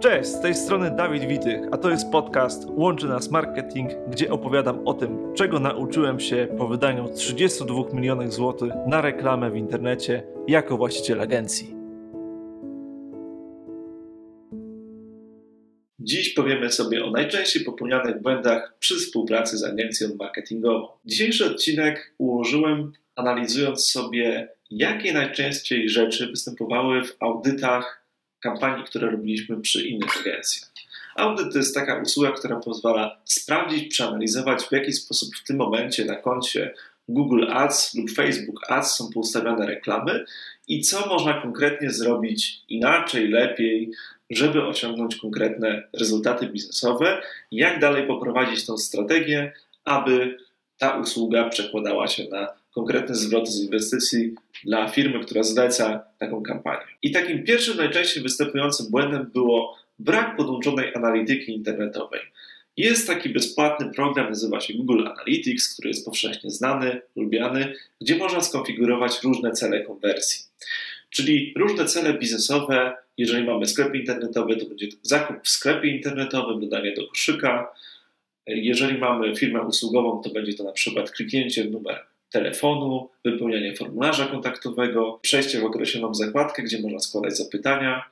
Cześć, z tej strony Dawid Witych, a to jest podcast Łączy Nas Marketing, gdzie opowiadam o tym, czego nauczyłem się po wydaniu 32 milionów złotych na reklamę w internecie jako właściciel agencji. Dziś powiemy sobie o najczęściej popełnianych błędach przy współpracy z agencją marketingową. Dzisiejszy odcinek ułożyłem analizując sobie, jakie najczęściej rzeczy występowały w audytach kampanii, które robiliśmy przy innych agencjach. Audyt to jest taka usługa, która pozwala sprawdzić, przeanalizować, w jaki sposób w tym momencie na koncie Google Ads lub Facebook Ads są poustawiane reklamy i co można konkretnie zrobić inaczej, lepiej, żeby osiągnąć konkretne rezultaty biznesowe, jak dalej poprowadzić tą strategię, aby ta usługa przekładała się na konkretny zwrot z inwestycji dla firmy, która zleca taką kampanię. I takim pierwszym najczęściej występującym błędem było brak podłączonej analityki internetowej. Jest taki bezpłatny program, nazywa się Google Analytics, który jest powszechnie znany, lubiany, gdzie można skonfigurować różne cele konwersji. Czyli różne cele biznesowe, jeżeli mamy sklep internetowy, to będzie zakup w sklepie internetowym, dodanie do koszyka. Jeżeli mamy firmę usługową, to będzie to na przykład kliknięcie w numer telefonu, wypełnianie formularza kontaktowego, przejście w określoną zakładkę, gdzie można składać zapytania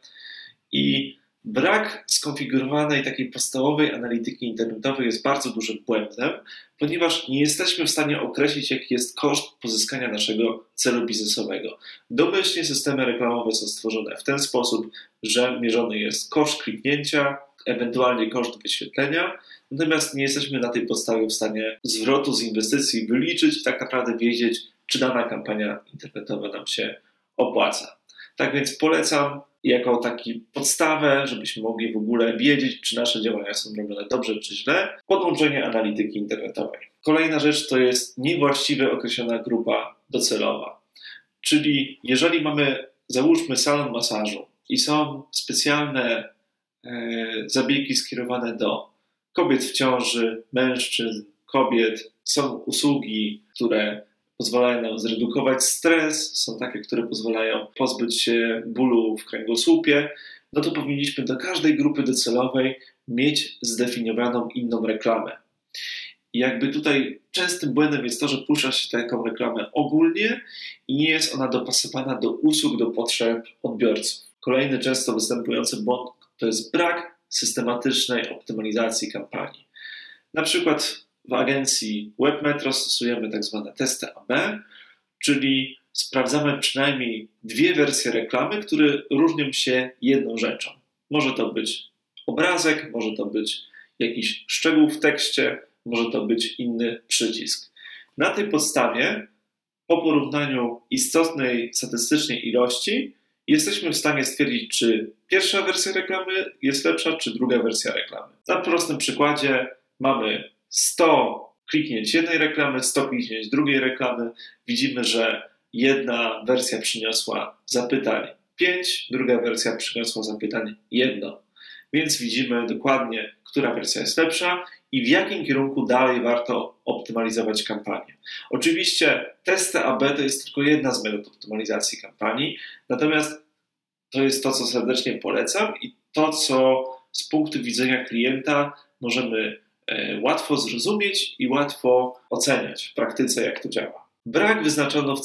i brak skonfigurowanej takiej podstawowej analityki internetowej jest bardzo dużym błędem, ponieważ nie jesteśmy w stanie określić, jaki jest koszt pozyskania naszego celu biznesowego. Domyślnie systemy reklamowe są stworzone w ten sposób, że mierzony jest koszt kliknięcia, ewentualnie koszt wyświetlenia, natomiast nie jesteśmy na tej podstawie w stanie zwrotu z inwestycji wyliczyć tak naprawdę wiedzieć, czy dana kampania internetowa nam się opłaca. Tak więc polecam jako taki podstawę, żebyśmy mogli w ogóle wiedzieć, czy nasze działania są robione dobrze czy źle, podłączenie analityki internetowej. Kolejna rzecz to jest niewłaściwie określona grupa docelowa. Czyli jeżeli mamy, załóżmy, salon masażu i są specjalne zabiegi skierowane do kobiet w ciąży, mężczyzn, kobiet. Są usługi, które pozwalają nam zredukować stres, są takie, które pozwalają pozbyć się bólu w kręgosłupie. No to powinniśmy do każdej grupy docelowej mieć zdefiniowaną inną reklamę. Jakby tutaj częstym błędem jest to, że puszcza się taką reklamę ogólnie i nie jest ona dopasowana do usług, do potrzeb odbiorców. Kolejny często występujący błąd to jest brak systematycznej optymalizacji kampanii. Na przykład w agencji WebMetro stosujemy tak zwane testy AB, czyli sprawdzamy przynajmniej dwie wersje reklamy, które różnią się jedną rzeczą. Może to być obrazek, może to być jakiś szczegół w tekście, może to być inny przycisk. Na tej podstawie, po porównaniu istotnej statystycznie ilości, jesteśmy w stanie stwierdzić, czy pierwsza wersja reklamy jest lepsza, czy druga wersja reklamy. Na prostym przykładzie mamy 100 kliknięć jednej reklamy, 100 kliknięć drugiej reklamy. Widzimy, że jedna wersja przyniosła zapytań 5, druga wersja przyniosła zapytań 1. Więc widzimy dokładnie, która wersja jest lepsza i w jakim kierunku dalej warto optymalizować kampanię. Oczywiście testy AB to jest tylko jedna z metod optymalizacji kampanii, natomiast to jest to, co serdecznie polecam i to, co z punktu widzenia klienta możemy e, łatwo zrozumieć i łatwo oceniać w praktyce, jak to działa. Brak wyznaczono w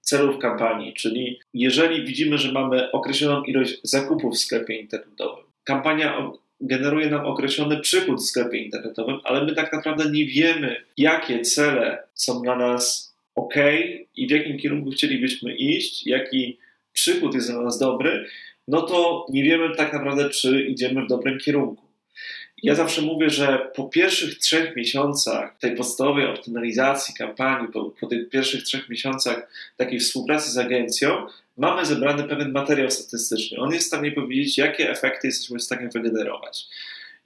celów kampanii, czyli jeżeli widzimy, że mamy określoną ilość zakupów w sklepie internetowym, kampania generuje nam określony przychód w sklepie internetowym, ale my tak naprawdę nie wiemy, jakie cele są dla nas ok i w jakim kierunku chcielibyśmy iść, jaki przychód jest dla nas dobry, no to nie wiemy tak naprawdę, czy idziemy w dobrym kierunku. Ja zawsze mówię, że po pierwszych trzech miesiącach tej podstawowej optymalizacji kampanii, po, po tych pierwszych trzech miesiącach takiej współpracy z agencją, mamy zebrany pewien materiał statystyczny. On jest w stanie powiedzieć, jakie efekty jesteśmy w stanie wygenerować.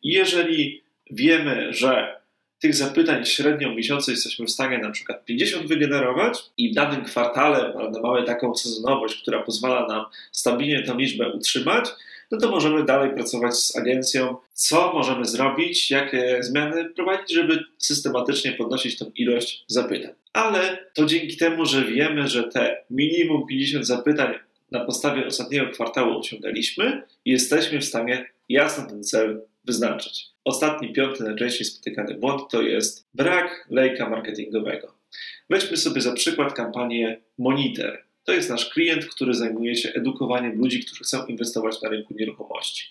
I jeżeli wiemy, że tych zapytań średnio w miesiącu jesteśmy w stanie na przykład 50 wygenerować i w danym kwartale mamy taką sezonowość, która pozwala nam stabilnie tę liczbę utrzymać, no to możemy dalej pracować z agencją, co możemy zrobić, jakie zmiany prowadzić, żeby systematycznie podnosić tą ilość zapytań. Ale to dzięki temu, że wiemy, że te minimum 50 zapytań na podstawie ostatniego kwartału osiągnęliśmy jesteśmy w stanie jasno ten cel wyznaczyć. Ostatni, piąty najczęściej spotykany błąd to jest brak lejka marketingowego. Weźmy sobie za przykład kampanię Monitor. To jest nasz klient, który zajmuje się edukowaniem ludzi, którzy chcą inwestować na rynku nieruchomości.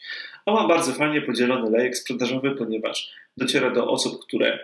On ma bardzo fajnie podzielony lejek sprzedażowy, ponieważ dociera do osób, które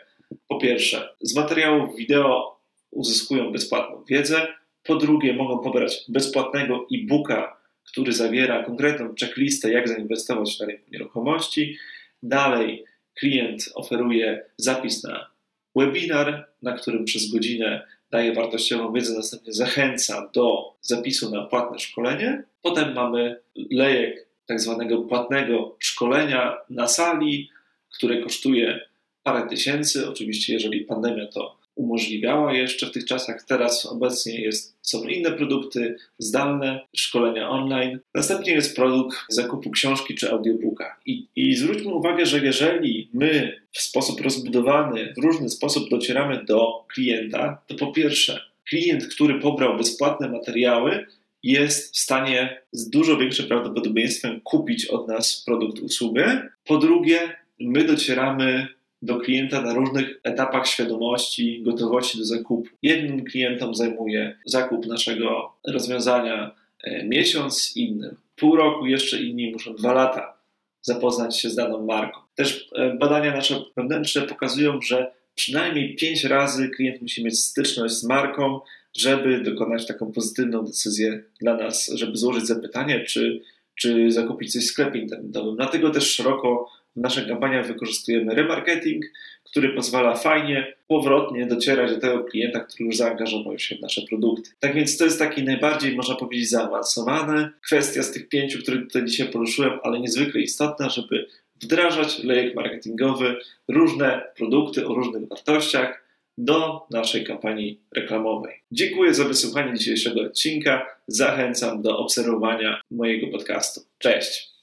po pierwsze z materiałów wideo uzyskują bezpłatną wiedzę, po drugie mogą pobrać bezpłatnego e-booka, który zawiera konkretną checklistę, jak zainwestować na rynku nieruchomości. Dalej klient oferuje zapis na webinar, na którym przez godzinę daje wartościową wiedzę, następnie zachęca do zapisu na płatne szkolenie. Potem mamy lejek tak zwanego płatnego szkolenia na sali, które kosztuje parę tysięcy. Oczywiście, jeżeli pandemia to umożliwiała jeszcze w tych czasach. Teraz obecnie jest, są inne produkty zdalne, szkolenia online. Następnie jest produkt zakupu książki czy audiobooka. I, I zwróćmy uwagę, że jeżeli my w sposób rozbudowany, w różny sposób docieramy do klienta, to po pierwsze, klient, który pobrał bezpłatne materiały, jest w stanie z dużo większym prawdopodobieństwem kupić od nas produkt, usługę. Po drugie, my docieramy do klienta na różnych etapach świadomości, gotowości do zakupu. Jednym klientom zajmuje zakup naszego rozwiązania e, miesiąc, innym pół roku, jeszcze inni muszą dwa lata zapoznać się z daną marką. Też e, badania nasze wewnętrzne pokazują, że przynajmniej pięć razy klient musi mieć styczność z marką, żeby dokonać taką pozytywną decyzję dla nas, żeby złożyć zapytanie, czy, czy zakupić coś w sklepie internetowym. Dlatego też szeroko w naszych kampaniach wykorzystujemy remarketing, który pozwala fajnie, powrotnie docierać do tego klienta, który już zaangażował się w nasze produkty. Tak więc to jest taki najbardziej, można powiedzieć, zaawansowana kwestia z tych pięciu, które tutaj dzisiaj poruszyłem, ale niezwykle istotna, żeby wdrażać lejek marketingowy, różne produkty o różnych wartościach do naszej kampanii reklamowej. Dziękuję za wysłuchanie dzisiejszego odcinka. Zachęcam do obserwowania mojego podcastu. Cześć!